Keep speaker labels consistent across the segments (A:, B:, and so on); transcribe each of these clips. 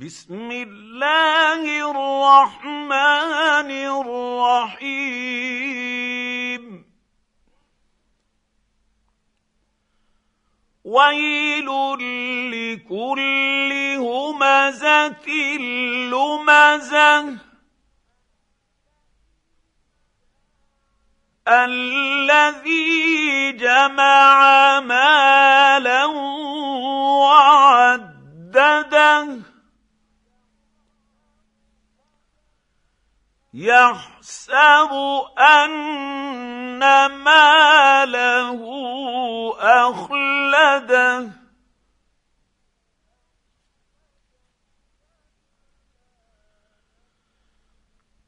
A: بسم الله الرحمن الرحيم. ويل لكل همزة لمزة. الذي جمع يحسب أن ماله أخلده.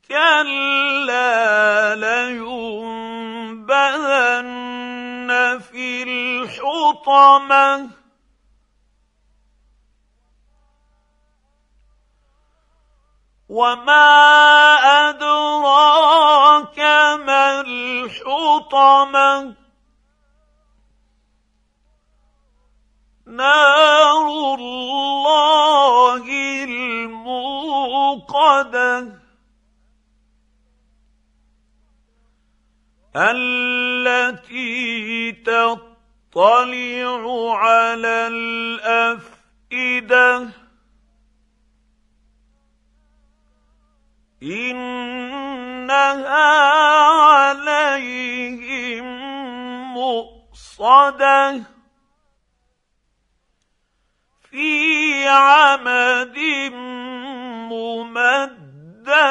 A: كلا لينبذن في الحطمة. وما ادراك ما الحطمه؟ نار الله الموقده. التي تطلع على الافئده. إنها عليهم مؤصدة في عمد ممددة.